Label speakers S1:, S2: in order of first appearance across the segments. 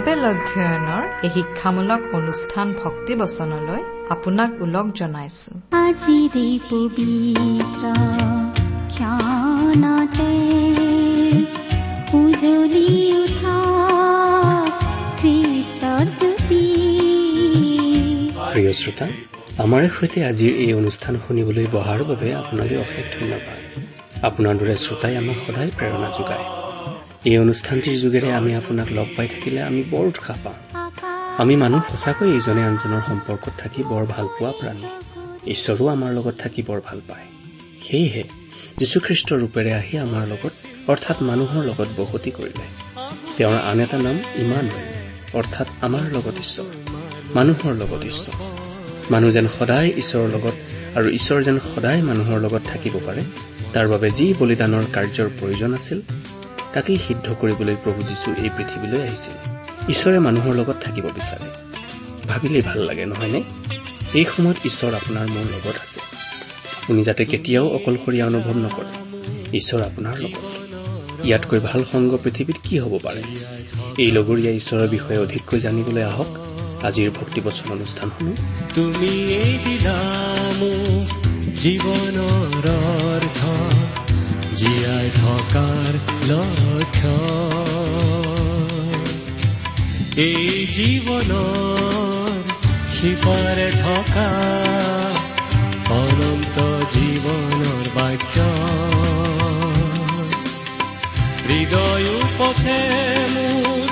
S1: Bible অধ্যয়নৰ এই শিক্ষামূলক অনুষ্ঠান ভক্তি বচনলৈ আপোনাক ওলগ জনাইছো।
S2: উজলি উঠা খ্ৰীষ্টৰ জ্যোতি
S3: প্ৰিয় শ্ৰোতা আমাৰে সৈতে আজিৰ এই অনুষ্ঠান শুনিবলৈ বহাৰ বাবে আপোনালৈ অশেষ ধন্যবাদ। আপোনাৰ দৰে শ্ৰোতাই আমাক সদায় প্ৰেৰণা যোগায়। এই অনুষ্ঠানটিৰ যোগেৰে আমি আপোনাক লগ পাই থাকিলে আমি বৰ উৎসাহ পাওঁ। আমি মানুহ সঁচাকৈ ইজনে আনজনৰ সম্পৰ্কত থাকি বৰ ভাল পোৱা প্ৰাণী। ঈশ্বৰো আমাৰ লগত থাকি বৰ ভাল পায়। সেয়েহে যীশুখ্ৰীষ্টৰ ৰূপেৰে আহি আমাৰ লগত অৰ্থাৎ মানুহৰ লগত বসতি কৰিলে। তেওঁৰ আন এটা নাম ইমান অৰ্থাৎ আমাৰ লগত ঈশ্বৰ মানুহৰ লগত ঈশ্বৰ। মানুহ যেন সদায় ঈশ্বৰৰ লগত আৰু ঈশ্বৰ যেন সদায় মানুহৰ লগত থাকিব পাৰে তাৰ বাবে যি বলিদানৰ কাৰ্যৰ প্ৰয়োজন আছিল তাকেই সিদ্ধ কৰিবলৈ প্ৰভু যীশু এই পৃথিৱীলৈ আহিছিল। ঈশ্বৰে মানুহৰ লগত থাকিব বিচাৰে। ভাবিলেই ভাল লাগে নহয়নে? এই সময়ত ঈশ্বৰ আপোনাৰ মোৰ লগত আছে। আপুনি যাতে কেতিয়াও অকলশৰীয়া অনুভৱ নকৰে ঈশ্বৰ আপোনাৰ লগত। ইয়াতকৈ ভাল সংগ পৃথিৱীত কি হ'ব পাৰে? এই লগৰীয়া ঈশ্বৰৰ বিষয়ে অধিককৈ জানিবলৈ আহক। আজিৰ ভক্তিবচন অনুষ্ঠান শুনো।
S4: তুমি জীৱনৰ জীয়াই থকাৰ লক্ষ্য এই জীৱনৰ সিপাৰে থকা অনন্ত জীৱনৰ বাক্য হৃদয় উপচে মোৰ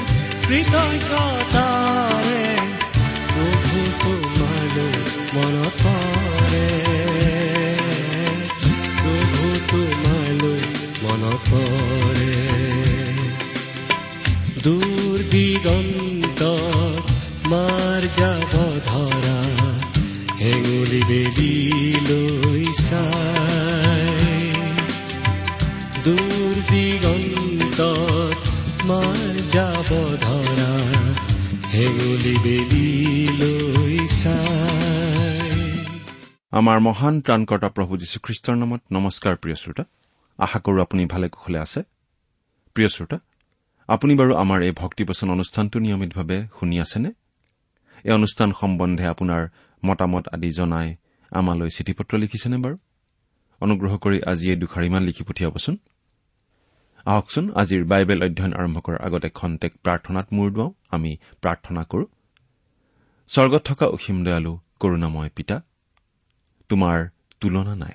S4: কৃতজ্ঞতাৰে প্ৰভু তোমালৈ মনত পৰে দূৰ দিগন্ত মাৰ যাব ধৰা হেঙুলি বেলি লৈ চাই দূৰ দিগন্ত মাৰ যাব ধৰা হেঙুলি বেলি লৈ চাই
S5: আমাৰ মহান ত্ৰাণকৰ্তা প্ৰভু যীশুখ্ৰীষ্টৰ নামত নমস্কাৰ প্ৰিয় শ্ৰোতা। আশা কৰো আপুনি ভালে কুশলে আছে। প্ৰিয় শ্ৰোতা আপুনি বাৰু আমাৰ এই ভক্তিপচন অনুষ্ঠানটো নিয়মিতভাৱে শুনি আছেনে? এই অনুষ্ঠান সম্বন্ধে আপোনাৰ মতামত আদি জনাই আমালৈ চিঠি পত্ৰ লিখিছেনে বাৰু? অনুগ্ৰহ কৰি আজি এই দুখাৰিমান লিখি পঠিয়াবচোন। আহকচোন আজিৰ বাইবেল অধ্যয়ন আৰম্ভ কৰাৰ আগতে খন্তেক প্ৰাৰ্থনাত মূৰ দুৱাওঁ। আমি প্ৰাৰ্থনা কৰো। স্বৰ্গত থকা অসীম দয়ালু কৰুণাময় পিতা তোমাৰ তুলনা নাই।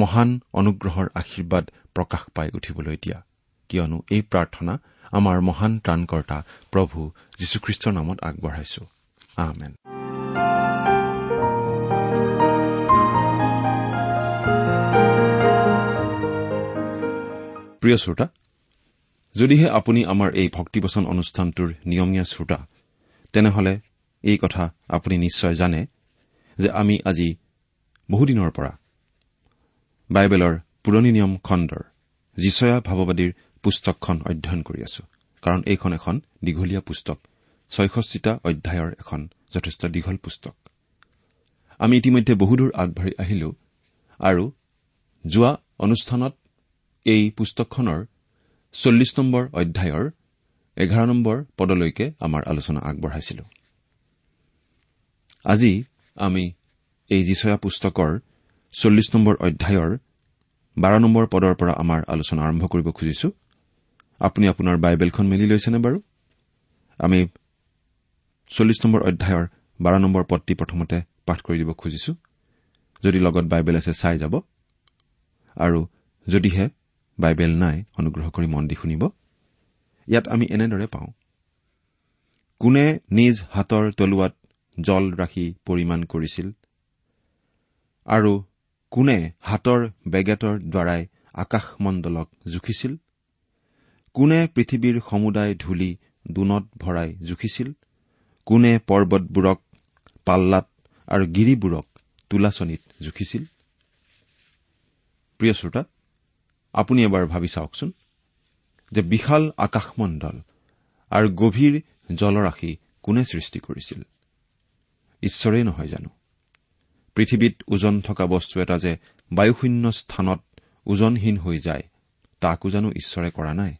S5: মহান অনুগ্ৰহৰ আশীৰ্বাদ প্ৰকাশ পাই উঠিবলৈ দিয়া। কিয়নো এই প্ৰাৰ্থনা আমাৰ মহান ত্ৰাণকৰ্তা প্ৰভু যীশুখ্ৰীষ্টৰ নামত আগবঢ়াইছো। আমেন। প্ৰিয় শ্ৰোতা যদিহে আপুনি আমাৰ এই ভক্তিবচন অনুষ্ঠানটোৰ নিয়মীয়া শ্ৰোতা তেনেহলে এই কথা আপুনি নিশ্চয় জানে যে আমি আজি বহুদিনৰ পৰা বাইবেলৰ পুৰণি নিয়ম খণ্ডৰ যিচয়া ভাৱবাদীৰ পুস্তকখন অধ্যয়ন কৰি আছো। কাৰণ এইখন এখন দীঘলীয়া পুস্তক। ছয়ষষ্ঠিটা অধ্যায়ৰ এখন যথেষ্ট দীঘল পুস্তক। আমি ইতিমধ্যে বহুদূৰ আগবাঢ়ি আহিলো আৰু যোৱা অনুষ্ঠানত এই পুস্তকখনৰ চল্লিছ নম্বৰ অধ্যায়ৰ এঘাৰ নম্বৰ পদলৈকে আমাৰ আলোচনা আগবঢ়াইছিলো। আজি আমি এই যিচয়া পুস্তকৰ চল্লিছ নম্বৰ অধ্যায়ৰ বাৰ নম্বৰ পদৰ পৰা আমাৰ আলোচনা আৰম্ভ কৰিব খুজিছো। আপুনি আপোনাৰ বাইবেলখন মেলি লৈছেনে বাৰু? আমি চল্লিছ নম্বৰ অধ্যায়ৰ বাৰ নম্বৰ পদটি প্ৰথমতে পাঠ কৰি দিব খুজিছো। যদি লগত বাইবেল আছে চাই যাব। আৰু যদিহে বাইবেল নাই অনুগ্ৰহ কৰি মন দি শুনিব। ইয়াত আমি এনেদৰে পাওঁ। কোনে নিজ হাতৰ তলুৱাত জল ৰাখি পৰিমাণ কৰিছিল? আৰু কোনে হাতৰ বেগেটৰ দ্বাৰাই আকাশমণ্ডলক জুখিছিল? কোনে পৃথিৱীৰ সমুদায় ধূলি দোণত ভৰাই জুখিছিল? কোনে পৰ্বতবোৰক পাল্লাত আৰু গিৰিবোৰক তোলাচনীত জুখিছিল? প্ৰিয় শ্ৰোতা আপুনি এবাৰ ভাবি চাওকচোন যে বিশাল আকাশমণ্ডল আৰু গভীৰ জলৰাশি কোনে সৃষ্টি কৰিছিল? ঈশ্বৰেই নহয় জানো? পৃথিৱীত ওজন থকা বস্তু এটা যে বায়ুশূন্য স্থানত ওজনহীন হৈ যায় তাকো জানো ঈশ্বৰে কৰা নাই?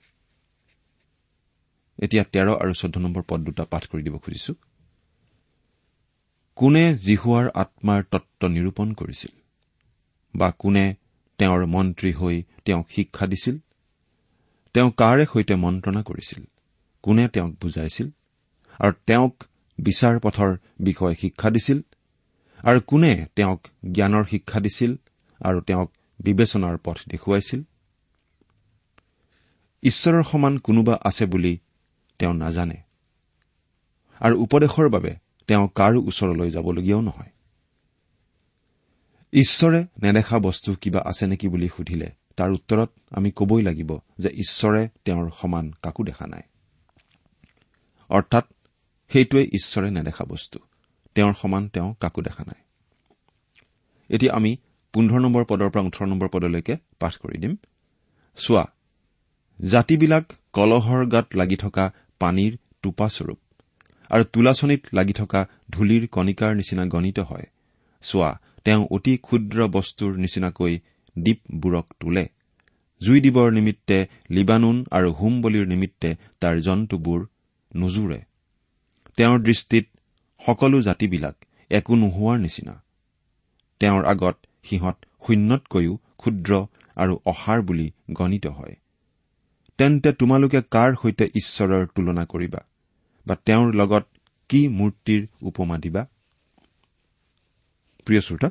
S5: এতিয়া তেৰ আৰু চৈধ্য নম্বৰ পদ দুটা পাঠ কৰি দিব খুজিছো। কোনে জিহুৱাৰ আত্মাৰ তত্ব নিৰূপণ কৰিছিল? বা কোনে তেওঁৰ মন্ত্ৰী হৈ তেওঁক শিক্ষা দিছিল? তেওঁ কাৰে সৈতে মন্ত্ৰণা কৰিছিল? কোনে তেওঁক বুজাইছিল? আৰু তেওঁক বিচাৰ পথৰ বিষয়ে শিক্ষা দিছিল? আৰু কোনে তেওঁক জ্ঞানৰ শিক্ষা দিছিল আৰু তেওঁক বিবেচনাৰ পথ দেখুৱাইছিল? ঈশ্বৰৰ সমান কোনোবা আছে বুলি তেওঁ নাজানে। আৰু উপদেশৰ বাবে তেওঁ কাৰো ওচৰলৈ যাবলগীয়াও নহয়। ঈশ্বৰে নেদেখা বস্তু কিবা আছে নেকি বুলি সুধিলে তাৰ উত্তৰত আমি কবই লাগিব যে ঈশ্বৰে তেওঁৰ সমান কাকো দেখা নাই। অৰ্থাৎ সেইটোৱে ঈশ্বৰে নেদেখা বস্তু। তেওঁৰ সমান তেওঁ কাকো দেখা নাই। এতিয়া আমি পোন্ধৰ নম্বৰ পদৰ পৰা ওঠৰ নম্বৰ পদলৈকে পাঠ কৰি দিম। চোৱা জাতিবিলাক কলহৰ গাত লাগি থকা পানীৰ টোপাস্বৰূপ আৰু তোলাচনীত লাগি থকা ধূলিৰ কণিকাৰ নিচিনা গণিত হয়। চোৱা তেওঁ অতি ক্ষুদ্ৰ বস্তুৰ নিচিনাকৈ দ্বীপবোৰক তোলে। জুই দিবৰ নিমিত্তে লিবানুন আৰু হোম বলিৰ নিমিত্তে তাৰ জন্তুবোৰ নোজোৰে। তেওঁৰ দৃষ্টিত সকলো জাতিবিলাক একো নোহোৱাৰ নিচিনা। তেওঁৰ আগত সিহঁত শূন্যতকৈও ক্ষুদ্ৰ আৰু অসাৰ বুলি গণিত হয়। তেন্তে তোমালোকে কাৰ সৈতে ঈশ্বৰৰ তুলনা কৰিবা? বা তেওঁৰ লগত কি মূৰ্তিৰ উপমা দিবা? প্ৰিয় শ্ৰোতা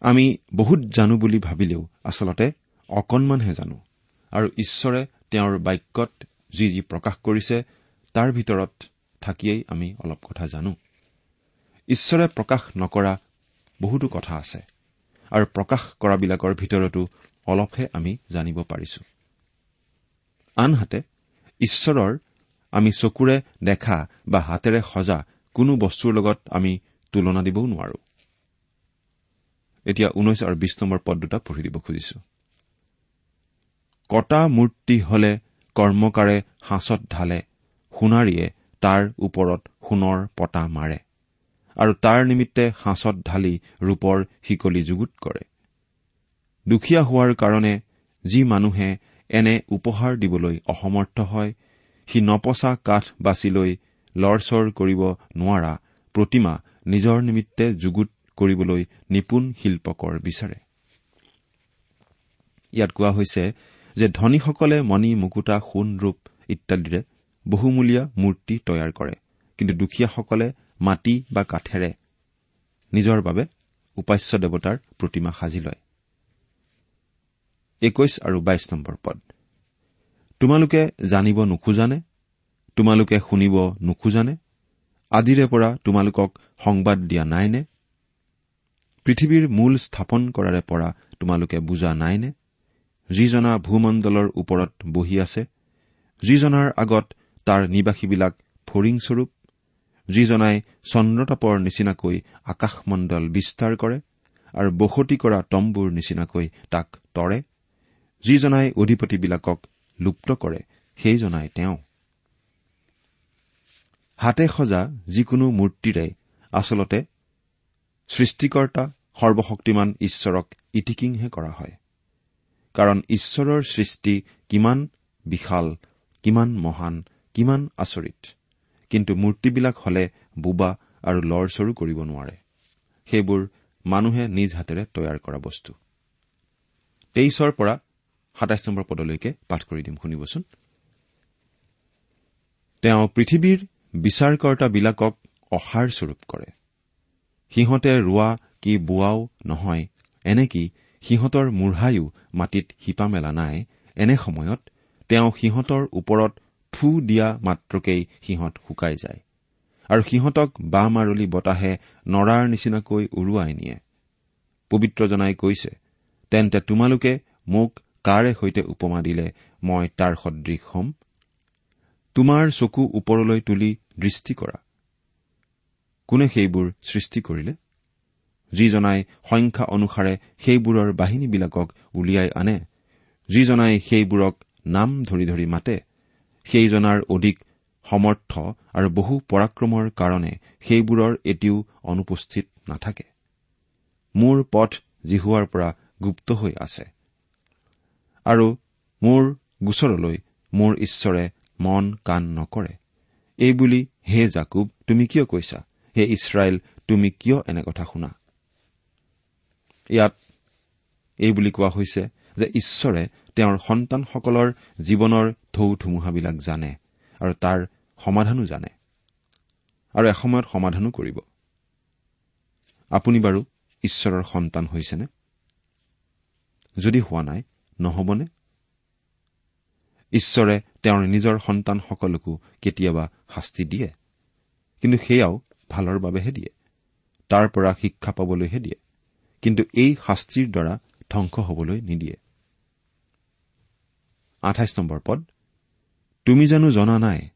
S5: আমি বহুত জানো বুলি ভাবিলেও আচলতে অকণমানহে জানো। আৰু ঈশ্বৰে তেওঁৰ বাক্যত যি যি প্ৰকাশ কৰিছে তাৰ ভিতৰত থাকিয়েই আমি অলপ কথা জানো। ঈশ্বৰে প্ৰকাশ নকৰা বহুতো কথা আছে আৰু প্ৰকাশ কৰাবিলাকৰ ভিতৰতো অলপহে আমি জানিব পাৰিছো। আনহাতে ঈশ্বৰৰ আমি চকুৰে দেখা বা হাতেৰে সজা কোনো বস্তুৰ লগত আমি তুলনা দিবও নোৱাৰো। এতিয়া ঊনৈশ আৰু বিশ নম্বৰ পদ দুটা পঢ়ি দিব খুজিছো। কটা মূৰ্তি হলে কৰ্মকাৰে সাঁচত ঢালে সোণাৰীয়ে তাৰ ওপৰত সোণৰ পতা মাৰে আৰু তাৰ নিমিত্তে সাঁচত ঢালি ৰূপৰ শিকলি যুগুত কৰে। দুখীয়া হোৱাৰ কাৰণে যি মানুহে এনে উপহাৰ দিবলৈ অসমৰ্থ হয় সি নপচা কাঠ বাছি লৈ লৰচৰ কৰিব নোৱাৰা প্ৰতিমা নিজৰ নিমিত্তে যুগুত কৰিবলৈ নিপুণ শিল্পকৰ বিচাৰে। ইয়াত কোৱা হৈছে যে ধনীসকলে মণি মুকুতা সোণ ৰূপ ইত্যাদিৰে বহুমূলীয়া মূৰ্তি তৈয়াৰ কৰে। কিন্তু দুখীয়াসকলে মাটি বা কাঠেৰে নিজৰ বাবে উপাস্য দেৱতাৰ প্ৰতিমা সাজি লয়। একৈশ আৰু বাইশ নম্বৰ পদ। তোমালোকে জানিব নোখোজানে? তোমালোকে শুনিব নোখোজানে? আজিৰে পৰা তোমালোকক সংবাদ দিয়া নাইনে? পৃথিৱীৰ মূল স্থাপন কৰাৰে পৰা তোমালোকে বুজা নাইনে? যিজনা ভূমণ্ডলৰ ওপৰত বহি আছে যিজনাৰ আগত তাৰ নিবাসীবিলাক ফৰিংস্বৰূপ যিজনাই চন্দ্ৰতাপৰ নিচিনাকৈ আকাশমণ্ডল বিস্তাৰ কৰে আৰু বসতি কৰা তম্বুৰ নিচিনাকৈ তাক তৰে যিজনাই অধিপতিবিলাকক লুপ্ত কৰে সেইজনাই তেওঁ। হাতে সজা যিকোনো মূৰ্তিৰে আচলতে সৃষ্টিকৰ্তা সৰ্বশক্তিমান ঈশ্বৰক ইটিকিংহে কৰা হয়। কাৰণ ঈশ্বৰৰ সৃষ্টি কিমান বিশাল কিমান মহান কিমান আচৰিত। কিন্তু মূৰ্তিবিলাক হলে বোবা আৰু লৰচৰো কৰিব নোৱাৰে। সেইবোৰ মানুহে নিজ হাতেৰে তৈয়াৰ কৰা বস্তু। তেইছৰ পৰা সাতাইছ নম্বৰ পদলৈকে পাঠ কৰি দিম শুনিবচোন। তেওঁ পৃথিৱীৰ বিচাৰকৰ্তাবিলাকক অসাৰ স্বৰূপ কৰে। সিহঁতে ৰোৱা কি বোৱাও নহয় এনেকি সিহঁতৰ মূঢ়ায়ো মাটিত শিপা মেলা নাই এনে সময়ত তেওঁ সিহঁতৰ ওপৰত থু দিয়া মাত্ৰকেই সিহঁত শুকাই যায়। আৰু সিহঁতক বাহ মাৰলি বতাহে নৰাৰ নিচিনাকৈ উৰুৱাই নিয়ে। পবিত্ৰজনাই কৈছে তেন্তে তোমালোকে মোক কাৰে সৈতে উপমা দিলে মই তাৰ সদৃশ হ'ম। তোমাৰ চকু ওপৰলৈ তুলি দৃষ্টি কৰা। কোনে সেইবোৰ সৃষ্টি কৰিলে? যিজনাই সংখ্যা অনুসাৰে সেইবোৰৰ বাহিনীবিলাকক উলিয়াই আনে যিজনাই সেইবোৰক নাম ধৰি ধৰি মাতে সেইজনাৰ অধিক সমৰ্থ আৰু বহু পৰাক্ৰমৰ কাৰণে সেইবোৰৰ এটিও অনুপস্থিত নাথাকে। মোৰ পথ জিহুৱাৰ পৰা গুপ্ত হৈ আছে। আৰু মোৰ গোচৰলৈ মোৰ ঈশ্বৰে মন কাণ নকৰে। এইবুলি হে জাকুব তুমি কিয় কৈছা? হে ইছৰাইল তুমি কিয় এনে কথা শুনা? ইয়াত এই বুলি কোৱা হৈছে যে ঈশ্বৰে তেওঁৰ সন্তানসকলৰ জীৱনৰ ঢৌ ধুমুহাবিলাক জানে আৰু তাৰ সমাধানো জানে। আৰু এসময়ত সমাধানো কৰিব। আপুনি বাৰু ঈশ্বৰৰ সন্তান হৈছেনে? যদি হোৱা নাই নহবনে? ঈশ্বৰে তেওঁৰ নিজৰ সন্তানসকলকো কেতিয়াবা শাস্তি দিয়ে কিন্তু সেয়াও ভালৰ বাবেহে দিয়ে তাৰ পৰা শিক্ষা পাবলৈহে দিয়ে কিন্তু এই শাস্তিৰ দ্বাৰা ধ্বংস হবলৈ নিদিয়ে। আঠাইছ নম্বৰ পদ তুমি জানো জনা নাই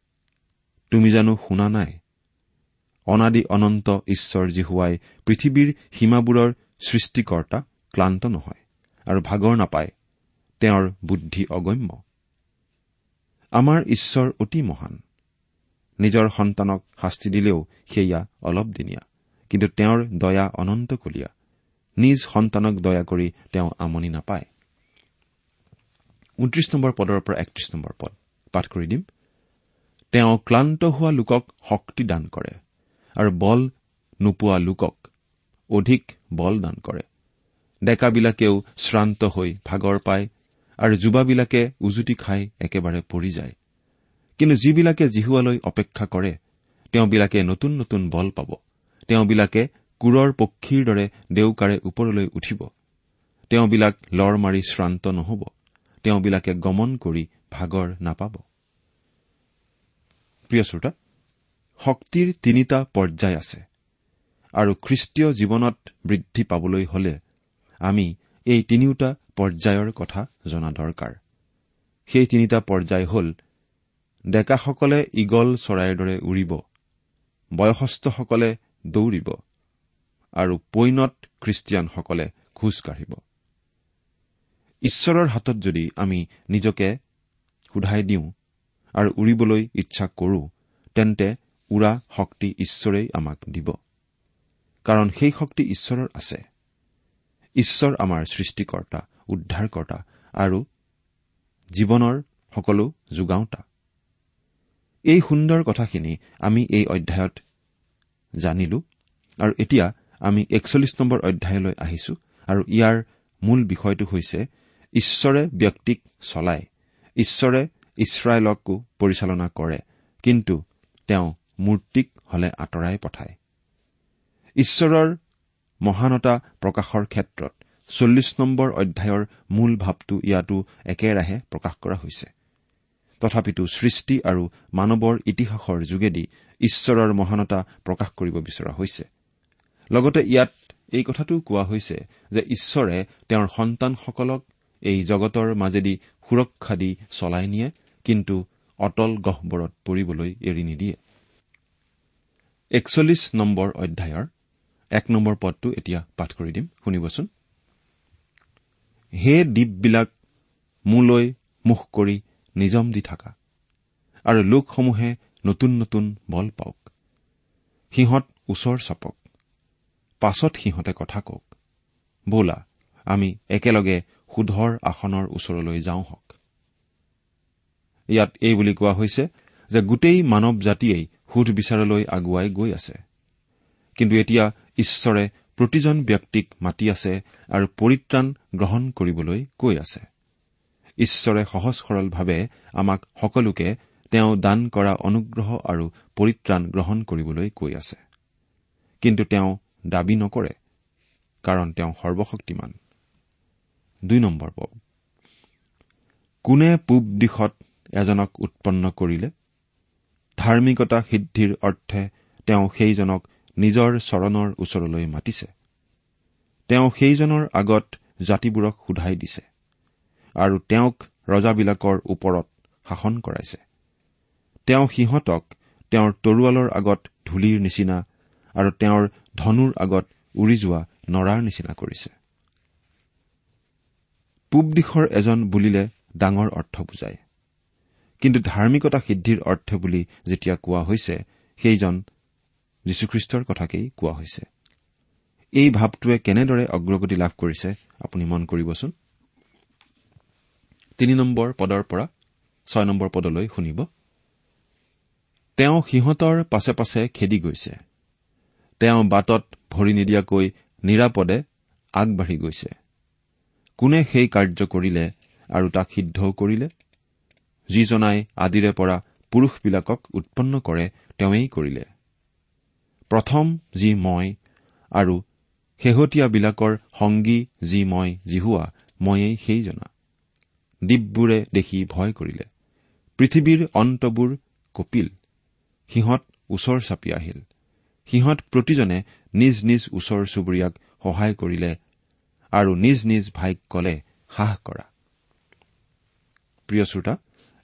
S5: তুমি জানো শুনা নাই। অনাদি অনন্ত ঈশ্বৰ জিহুৱাই পৃথিৱীৰ সীমাবোৰৰ সৃষ্টিকৰ্তা ক্লান্ত নহয় আৰু ভাগৰ নাপায় তেওঁৰ বুদ্ধি অগম্য। আমাৰ ঈশ্বৰ অতি মহান। নিজৰ সন্তানক শাস্তি দিলেও সেয়া অলপ দিনীয়া কিন্তু তেওঁৰ দয়া অনন্তকলীয়া নিজ সন্তানক দয়া কৰি তেওঁ আমনি নাপায়। ঊনত্ৰিশ নম্বৰ পদৰ পৰা একত্ৰিশ নম্বৰ পদ। পাঠ কৰি দিম। তেওঁ ক্লান্ত হোৱা লোকক শক্তি দান কৰে আৰু বল নোপোৱা লোকক অধিক বল দান কৰে। ডেকাবিলাকেও শ্ৰান্ত হৈ ভাগৰ পায় আৰু যুৱাবিলাকে উজুতি খাই একেবাৰে পৰি যায়। কিন্তু যিবিলাকে জিহুৱালৈ অপেক্ষা কৰে তেওঁবিলাকে নতুন নতুন বল পাব। তেওঁবিলাকে কোৰৰ পক্ষীৰ দৰে দেউকাৰে ওপৰলৈ উঠিব। তেওঁবিলাক লৰ মাৰি শ্ৰান্ত নহব। তেওঁবিলাকে গমন কৰি ভাগৰ নাপাব। প্ৰিয় শ্ৰোতা শক্তিৰ তিনিটা পৰ্যায় আছে আৰু খ্ৰীষ্টীয় জীৱনত বৃদ্ধি পাবলৈ হলে আমি এই তিনিওটা পৰ্যায়ৰ কথা জনা দৰকাৰ। সেই তিনিটা পৰ্যায় হ'ল ডেকাসকলে ইগল চৰাইৰ দৰে উৰিব বয়সস্থসকলে দৌৰিব আৰু পৈনত খ্ৰীষ্টিয়ানসকলে খোজ কাঢ়িব। ঈশ্বৰৰ হাতত যদি আমি নিজকে সোধাই দিওঁ আৰু উৰিবলৈ ইচ্ছা কৰো তেন্তে উৰা শক্তি ঈশ্বৰেই আমাক দিব। কাৰণ সেই শক্তি ঈশ্বৰৰ আছে। ঈশ্বৰ আমাৰ সৃষ্টিকৰ্তা উদ্ধাৰকৰ্তা আৰু জীৱনৰ সকলো যোগাওঁতা। এই সুন্দৰ কথাখিনি আমি এই অধ্যায়ত জানিলো আৰু এতিয়া আমি একচল্লিছ নম্বৰ অধ্যায়লৈ আহিছো আৰু ইয়াৰ মূল বিষয়টো হৈছে ঈশ্বৰে ব্যক্তিক চলায় ঈশ্বৰে ইছৰাইলকো পৰিচালনা কৰে কিন্তু তেওঁ মূৰ্তিক হলে আঁতৰাই পঠায়। ঈশ্বৰৰ মহানতা প্ৰকাশৰ ক্ষেত্ৰত চল্লিছ নম্বৰ অধ্যায়ৰ মূল ভাৱটো ইয়াতো একেৰাহে প্ৰকাশ কৰা হৈছে। তথাপিতো সৃষ্টি আৰু মানৱৰ ইতিহাসৰ যোগেদি ঈশ্বৰৰ মহানতা প্ৰকাশ কৰিব বিচৰা হৈছে। লগতে ইয়াত এই কথাটোও কোৱা হৈছে যে ঈশ্বৰে তেওঁৰ সন্তানসকলক এই জগতৰ মাজেদি সুৰক্ষা দি চলাই নিয়ে কিন্তু অটল গহ্বৰত পৰিবলৈ এৰি নিদিয়ে। একচল্লিছ নম্বৰ অধ্যায়ৰ এক নম্বৰ পদটো এতিয়া পাঠ কৰি দিম। শুনিবচোন। হে দ্বীপবিলাক মোলৈ মুখ কৰি নিজম দি থাকা আৰু লোকসমূহে নতুন নতুন বল পাওক। সিহঁত ওচৰ চাপক পাছত সিহঁতে কথা কওক। বোলা আমি একেলগে সুধৰ আসনৰ ওচৰলৈ যাওঁ হওক। ইয়াত এই বুলি কোৱা হৈছে যে গোটেই মানৱ জাতিয়েই সুধ বিচাৰলৈ আগুৱাই গৈ আছে। কিন্তু এতিয়া ঈশ্বৰে প্ৰতিজন ব্যক্তিক মাতি আছে আৰু পৰিত্ৰাণ গ্ৰহণ কৰিবলৈ কৈ আছে। ঈশ্বৰে সহজ সৰলভাৱে আমাক সকলোকে তেওঁ দান কৰা অনুগ্ৰহ আৰু পৰিত্ৰাণ গ্ৰহণ কৰিবলৈ কৈ আছে। কিন্তু তেওঁ দাবী নকৰে কাৰণ তেওঁ সৰ্বশক্তিমান। দুই নম্বৰ পদ কোনে পূব দিশত এজনক উৎপন্ন কৰিলে? ধাৰ্মিকতা সিদ্ধিৰ অৰ্থে তেওঁ সেইজনক নিজৰ চৰণৰ ওচৰলৈ মাতিছে। তেওঁ সেইজনৰ আগত জাতিবোৰক সোধাই দিছে আৰু তেওঁক ৰজাবিলাকৰ ওপৰত শাসন কৰাইছে। তেওঁ সিহঁতক তেওঁৰ তৰোৱালৰ আগত ধূলিৰ নিচিনা আৰু তেওঁৰ ধনুৰ আগত উৰি যোৱা নৰাৰ নিচিনা কৰিছে। পূব দিশৰ এজন বুলিলে ডাঙৰ অৰ্থ বুজায়। কিন্তু ধাৰ্মিকতা সিদ্ধিৰ অৰ্থ বুলি যেতিয়া কোৱা হৈছে সেইজন যীশুখ্ৰীষ্টৰ কথাকেই কোৱা হৈছে। এই ভাৱটোৱে কেনেদৰে অগ্ৰগতি লাভ কৰিছে আপুনি মন কৰিবচোন। তিনি নম্বৰ পদৰ পৰা ছয় নম্বৰ পদলৈ শুনিব। তেওঁ সিহঁতৰ পাছে পাছে খেদি গৈছে। তেওঁ বাটত ভৰি নিদিয়াকৈ নিৰাপদে আগবাঢ়ি গৈছে। কোনে সেই কাৰ্য কৰিলে আৰু তাক সিদ্ধও কৰিলে? যিজনাই আদিৰে পৰা পুৰুষবিলাকক উৎপন্ন কৰে তেওঁৱেই কৰিলে। প্ৰথম যি মই আৰু শেহতীয়াবিলাকৰ সংগী যি মই জিহুৱা ময়েই সেইজনা। দ্বীপবোৰে দেখি ভয় কৰিলে। পৃথিৱীৰ অন্তবোৰ কপিল। সিহঁত ওচৰ চাপি আহিল। সিহঁত প্ৰতিজনে নিজ নিজ ওচৰ চুবুৰীয়াক সহায় কৰিলে আৰু নিজ নিজ ভাইক কলে সাহ কৰা। প্ৰিয় শ্ৰোতা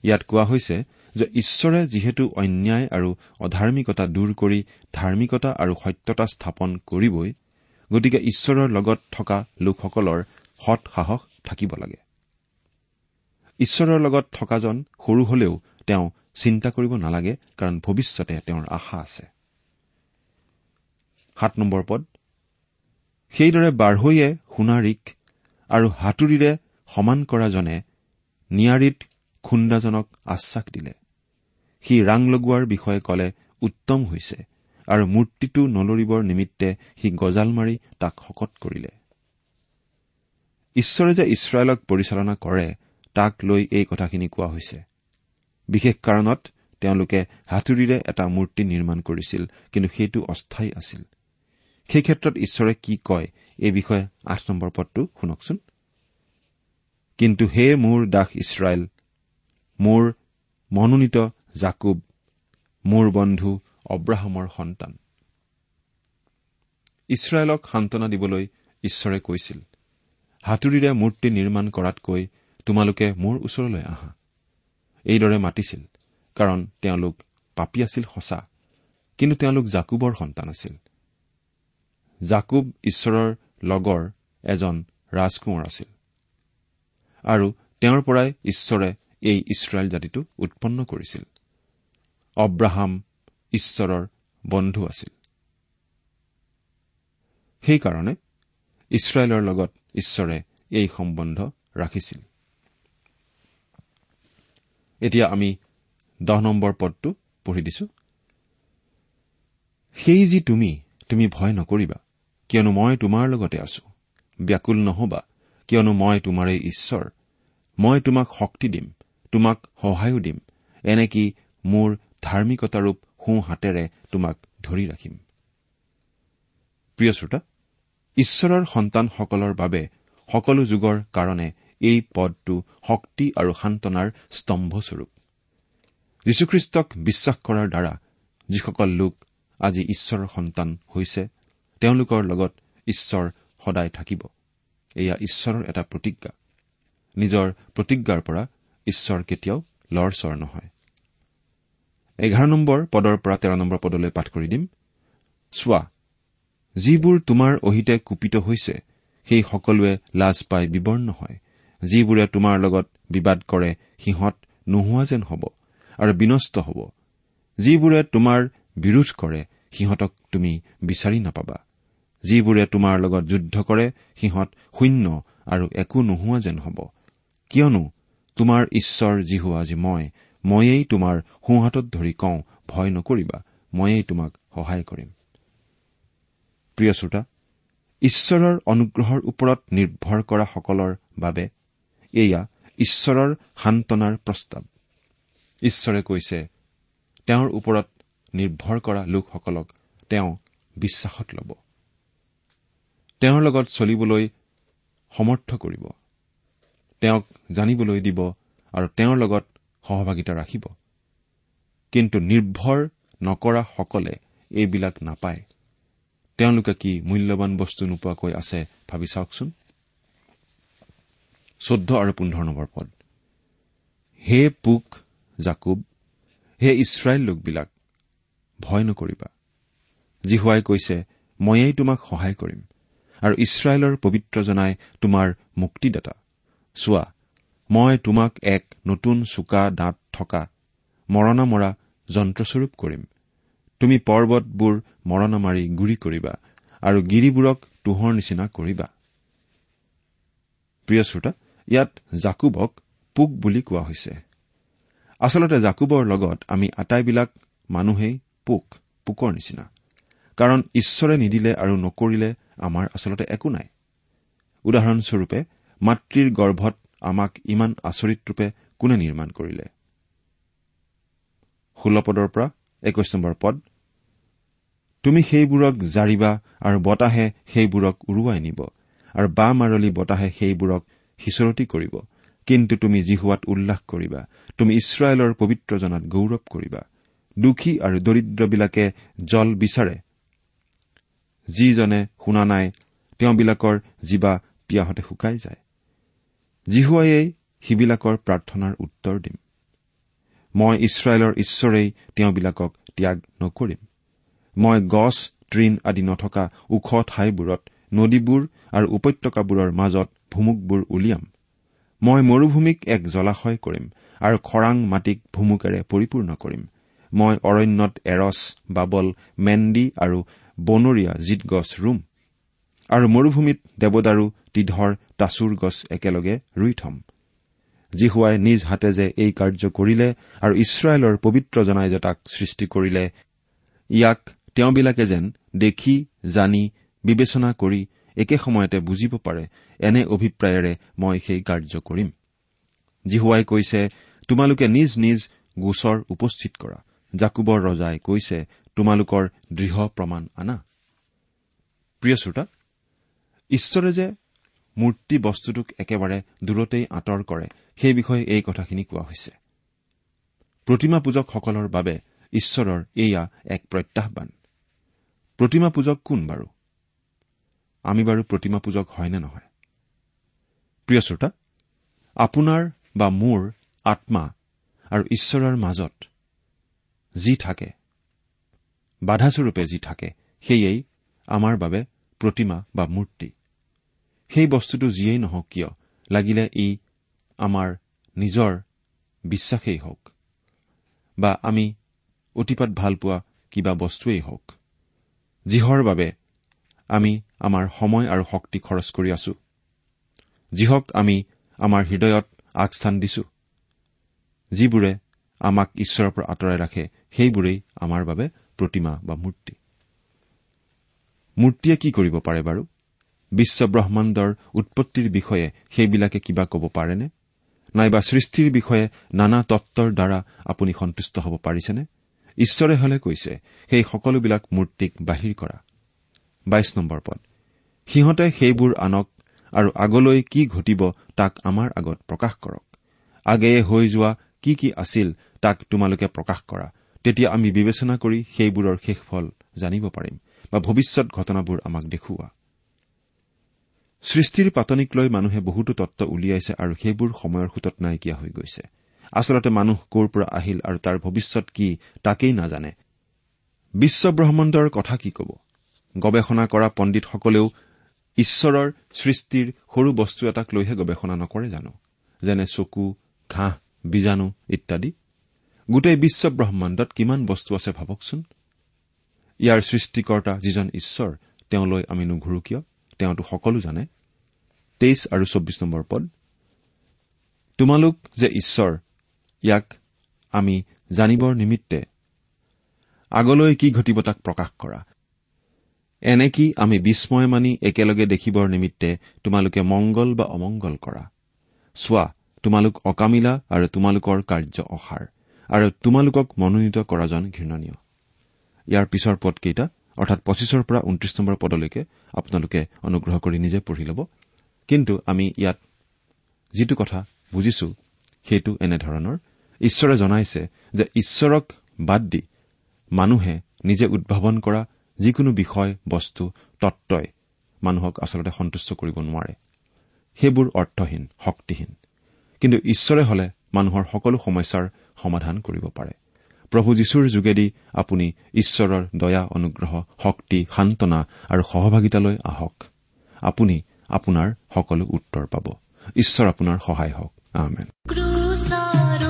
S5: ইয়াত কোৱা হৈছে যে ঈশ্বৰে যিহেতু অন্যায় আৰু অধাৰ্মিকতা দূৰ কৰি ধাৰ্মিকতা আৰু সত্যতা স্থাপন কৰিবই গতিকে ঈশ্বৰৰ লগত থকা লোকসকলৰ সৎ সাহস থাকিব লাগে। ঈশ্বৰৰ লগত থকাজন সৰু হলেও তেওঁ চিন্তা কৰিব নালাগে কাৰণ ভৱিষ্যতে তেওঁৰ আশা আছে। সাত নম্বৰ পদ সেইদৰে বাঢ়ৈয়ে সোণাৰীক আৰু হাতুৰিৰে সমান কৰাজনে নিয়াৰীত খুন্দাজনক আশ্বাস দিলে। সি ৰাং লগোৱাৰ বিষয়ে কলে উত্তম হৈছে আৰু মূৰ্তিটো নলৰিবৰ নিমিত্তে সি গজাল মাৰি তাক শকত কৰিলে। ঈশ্বৰে যে ইছৰাইলক পৰিচালনা কৰে তাক লৈ এই কথাখিনি কোৱা হৈছে। বিশেষ কাৰণত তেওঁলোকে হাতুৰিৰে এটা মূৰ্তি নিৰ্মাণ কৰিছিল কিন্তু সেইটো অস্থায়ী আছিল। সেই ক্ষেত্ৰত ঈশ্বৰে কি কয় এই বিষয়ে আঠ নম্বৰ পদটো শুনকচোন। কিন্তু হে মোৰ দাস ইছৰাইল মোৰ মনোনীত জাকুব মোৰ বন্ধু অব্ৰাহামৰ সন্তান। ইছৰাইলক সান্তনা দিবলৈ ঈশ্বৰে কৈছিল হাতুৰিৰে মূৰ্তি নিৰ্মাণ কৰাতকৈ তোমালোকে মোৰ ওচৰলৈ আহা। এইদৰে মাতিছিল কাৰণ তেওঁলোক পাপী আছিল সঁচা কিন্তু তেওঁলোক জাকুবৰ সন্তান আছিল। জাকুব ঈশ্বৰৰ লগৰ এজন ৰাজকোঁৱৰ আছিল। আৰু তেওঁৰ পৰাই ঈশ্বৰে এই ইছৰাইল জাতিটো উৎপন্ন কৰিছিল। অব্ৰাহাম ঈশ্বৰৰ বন্ধু আছিল। সেইকাৰণে ইছৰাইলৰ লগত ঈশ্বৰে এই সম্বন্ধ ৰাখিছিল। এতিয়া আমি দহ নম্বৰ পদটো পঢ়ি দিছো। সেই যি তুমি তুমি ভয় নকৰিবা। কিয়নো মই তোমাৰ লগতে আছো। ব্যাকুল নহবা কিয়নো মই তোমাৰেই ঈশ্বৰ। মই তোমাক শক্তি দিম তোমাক সহায়ো দিম। এনেকি মোৰ ধাৰ্মিকতাৰূপ সোঁ হাতেৰে তোমাক ধৰি ৰাখিম। প্ৰিয় শ্ৰোতা ঈশ্বৰৰ সন্তানসকলৰ বাবে সকলো যুগৰ কাৰণে এই পদটো শক্তি আৰু সান্তনাৰ স্তম্ভস্বৰূপ। যীশুখ্ৰীষ্টক বিশ্বাস কৰাৰ দ্বাৰা যিসকল লোক আজি ঈশ্বৰৰ সন্তান হৈছে তেওঁলোকৰ লগত ঈশ্বৰ সদায় থাকিব। এয়া ঈশ্বৰৰ এটা প্ৰতিজ্ঞা। নিজৰ প্ৰতিজ্ঞাৰ পৰা ঈশ্বৰ কেতিয়াও লৰচৰ নহয়। এঘাৰ নম্বৰ পদৰ পৰা তেৰ নম্বৰ পদলৈ পাঠ কৰি দিম। চোৱা যিবোৰ তোমাৰ অহিতে কুপিত হৈছে সেই সকলোৱে লাজ পাই বিবৰ্ণ হয়। যিবোৰে তোমাৰ লগত বিবাদ কৰে সিহঁত নোহোৱা যেন হ'ব আৰু বিনষ্ট হ'ব। যিবোৰে তোমাৰ বিৰোধ কৰে সিহঁতক তুমি বিচাৰি নাপাবা। যিবোৰে তোমাৰ লগত যুদ্ধ কৰে সিহঁত শূন্য আৰু একো নোহোৱা যেন হ'ব। কিয়নো তোমাৰ ঈশ্বৰ যি হোৱা যে মই ময়েই তোমাৰ সোঁহাতত ধৰি কওঁ ভয় নকৰিবা ময়েই তোমাক সহায় কৰিম। প্ৰিয় শ্ৰোতা ঈশ্বৰৰ অনুগ্ৰহৰ ওপৰত নিৰ্ভৰ কৰা সকলৰ বাবে এয়া ঈশ্বৰৰ সান্তনাৰ প্ৰস্তাৱ। ঈশ্বৰে কৈছে তেওঁৰ ওপৰত নিৰ্ভৰ কৰা লোকসকলক তেওঁ বিশ্বাসত ল'ব। তেওঁৰ লগত চলিবলৈ সমৰ্থ কৰিব। তেওঁক জানিবলৈ দিব আৰু তেওঁৰ লগত সহভাগিতা ৰাখিব। কিন্তু নিৰ্ভৰ নকৰাসকলে এইবিলাক নাপায়। তেওঁলোকে কি মূল্যৱান বস্তু নোপোৱাকৈ আছে ভাবি চাওকচোন। চৈধ্য আৰু পোন্ধৰ নম্বৰ পদ। হে পোক জাকুব হে ইছৰাইল লোকবিলাক ভয় নকৰিবা। জিহুৱাই কৈছে ময়েই তোমাক সহায় কৰিম। আৰু ইছৰাইলৰ পবিত্ৰজনাই তোমাৰ মুক্তিদাতা। চোৱা মই তোমাক এক নতুন চোকা দাঁত থকা মৰণা মৰা যন্ত্ৰস্বৰূপ কৰিম। তুমি পৰ্বতবোৰ মৰণা মাৰি গুৰি কৰিবা আৰু গিৰিবোৰক তোহৰ নিচিনা কৰিবা। প্ৰিয় শ্ৰোতা ইয়াত জাকুবক পোক বুলি কোৱা হৈছে। আচলতে জাকুবৰ লগত আমি আটাইবিলাক মানুহেই পোক পোকৰ নিচিনা। কাৰণ ঈশ্বৰে নিদিলে আৰু নকৰিলে আমাৰ আচলতে একো নাই। উদাহৰণস্বৰূপে মাতৃৰ গৰ্ভত আমাক ইমান আচৰিত ৰূপে কোনে নিৰ্মাণ কৰিলে? পদৰ পৰা একৈশ নম্বৰ পদ। তুমি সেইবোৰক জাৰিবা আৰু বতাহে সেইবোৰক উৰুৱাই নিব আৰু বা মাৰলি বতাহে সেইবোৰক সিঁচৰতি কৰিব। কিন্তু তুমি জিহুৱাত উল্লাস কৰিবা। তুমি ইছৰাইলৰ পবিত্ৰজনাত গৌৰৱ কৰিবা। দুখী আৰু দৰিদ্ৰবিলাকে জল বিচাৰে। যিজনে শুনা নাই তেওঁবিলাকৰ জীৱা পিয়াহতে শুকাই যায়। জিহুৱাইয়েই সিবিলাকৰ প্ৰাৰ্থনাৰ উত্তৰ দিম। মই ইছৰাইলৰ ঈশ্বৰেই তেওঁবিলাকক ত্যাগ নকৰিম। মই গছ তৃণ আদি নথকা ওখ ঠাইবোৰত নদীবোৰ আৰু উপত্যকাবোৰৰ মাজত ভুমুকবোৰ উলিয়াম। মই মৰুভূমিক এক জলাশয় কৰিম আৰু খৰাং মাটিক ভুমুকেৰে পৰিপূৰ্ণ কৰিম। মই অৰণ্যত এৰছ বাবল মেণ্ডি আৰু বনৰীয়া জিত গছ ৰুম আৰু মৰুভূমিত দেৱদাৰু তিধৰ তাচুৰ গছ একেলগে ৰুই থম। জীহুৱাই নিজ হাতে যে এই কাৰ্য কৰিলে আৰু ইছৰাইলৰ পবিত্ৰ জনাই যে তাক সৃষ্টি কৰিলে ইয়াক তেওঁবিলাকে যেন দেখি জানি বিবেচনা কৰি একে সময়তে বুজিব পাৰে এনে অভিপ্ৰায়েৰে মই সেই কাৰ্য কৰিম। জিহুৱাই কৈছে তোমালোকে নিজ নিজ গোচৰ উপস্থিত কৰা। জাকুবৰ ৰজাই কৈছে তোমালোকৰ দৃঢ় প্ৰমাণ আনা। প্ৰিয় শ্ৰোতা ঈশ্বৰে যে মূৰ্তি বস্তুটোক একেবাৰে দূৰতেই আঁতৰ কৰে সেই বিষয়ে এই কথাখিনি কোৱা হৈছে। প্ৰতিমা পূজকসকলৰ বাবে ঈশ্বৰৰ এয়া এক প্ৰত্যাহ্বান। প্ৰতিমা পূজক কোন বাৰু? আমি বাৰু প্ৰতিমা পূজক হয় নে নহয়? প্ৰিয় শ্ৰোতা আপোনাৰ বা মোৰ আত্মা আৰু ঈশ্বৰৰ মাজত যি থাকে বাধাস্বৰূপে যি থাকে সেয়েই আমাৰ বাবে প্ৰতিমা বা মূৰ্তি। সেই বস্তুটো যিয়েই নহওক কিয় লাগিলে ই আমাৰ নিজৰ বিশ্বাসেই হওক বা আমি অতিপাত ভাল পোৱা কিবা বস্তুৱেই হওক যিহৰ বাবে আমি আমাৰ সময় আৰু শক্তি খৰচ কৰি আছো যিহক আমি আমাৰ হৃদয়ত আগস্থান দিছো যিবোৰে আমাক ঈশ্বৰৰ পৰা আঁতৰাই ৰাখে সেইবোৰেই আমাৰ বাবে প্ৰতিমা বা মূৰ্তি। মূৰ্তিয়ে কি কৰিব পাৰে বাৰু? বিশ্ব ব্ৰহ্মাণ্ডৰ উৎপত্তিৰ বিষয়ে সেইবিলাকে কিবা ক'ব পাৰেনে? নাইবা সৃষ্টিৰ বিষয়ে নানা তত্বৰ দ্বাৰা আপুনি সন্তুষ্ট হ'ব পাৰিছেনে? ঈশ্বৰে হলে কৈছে সেই সকলোবিলাক মূৰ্তিক বাহিৰ কৰা। বাইশ নম্বৰ পদ। সিহঁতে সেইবোৰ আনক আৰু আগলৈ কি ঘটিব তাক আমাৰ আগত প্ৰকাশ কৰক। আগেয়ে হৈ যোৱা কি কি আছিল তাক তোমালোকে প্ৰকাশ কৰা। তেতিয়া আমি বিবেচনা কৰি সেইবোৰৰ শেষ ফল জানিব পাৰিম বা ভৱিষ্যত ঘটনাবোৰ আমাক দেখুওৱা। সৃষ্টিৰ পাতনিক লৈ মানুহে বহুতো তত্ব উলিয়াইছে আৰু সেইবোৰ সময়ৰ সোঁতত নাইকিয়া হৈ গৈছে। আচলতে মানুহ ক'ৰ পৰা আহিল আৰু তাৰ ভৱিষ্যত কি তাকেই নাজানে। বিশ্ব ব্ৰহ্মাণ্ডৰ কথা কি ক'ব? গৱেষণা কৰা পণ্ডিতসকলেও ঈশ্বৰৰ সৃষ্টিৰ সৰু বস্তু এটাক লৈহে গৱেষণা নকৰে জানো? যেনে চকু ঘাঁহ বীজাণু ইত্যাদি। গোটেই বিশ্ব ব্ৰহ্মাণ্ডত কিমান বস্তু আছে ভাবকচোন। ইয়াৰ সৃষ্টিকৰ্তা যিজন ঈশ্বৰ তেওঁলৈ আমি নুঘূৰো কিয়? তেওঁতো সকলো জানে। তেইছ আৰু চৌব্বিছ নম্বৰ পদ। তোমালোক যে ঈশ্বৰ ইয়াক আমি জানিবৰ নিমিত্তে আগলৈ কি ঘটিব তাক প্ৰকাশ কৰা? এনে কি আমি বিস্ময় মানি একেলগে দেখিবৰ নিমিত্তে তোমালোকে মংগল বা অমংগল কৰা? চোৱা তোমালোক অকামিলা আৰু তোমালোকৰ কাৰ্য অসাৰ। আৰু তোমালোকক মনোনীত কৰাজন ঘৃণনীয়। ইয়াৰ পিছৰ পদকেইটা অৰ্থাৎ পঁচিছৰ পৰা ঊনত্ৰিশ নম্বৰ পদলৈকে আপোনালোকে অনুগ্ৰহ কৰি নিজে পঢ়ি ল'ব। কিন্তু আমি ইয়াত যিটো কথা বুজিছো সেইটো এনেধৰণৰ। ঈশ্বৰে জনাইছে যে ঈশ্বৰক বাদ দি মানুহে নিজে উদ্ভাৱন কৰা যিকোনো বিষয় বস্তু তত্বই মানুহক আচলতে সন্তুষ্ট কৰিব নোৱাৰে। সেইবোৰ অৰ্থহীন শক্তিহীন। কিন্তু ঈশ্বৰে হলে মানুহৰ সকলো সমস্যাৰ সমাধান কৰিব পাৰে। প্ৰভু যীশুৰ যোগেদি আপুনি ঈশ্বৰৰ দয়া অনুগ্ৰহ শক্তি সান্তনা আৰু সহভাগিতালৈ আহক। আপুনি আপোনাৰ সকলো উত্তৰ পাব। ঈশ্বৰ আপোনাৰ সহায় হওক। আমেন।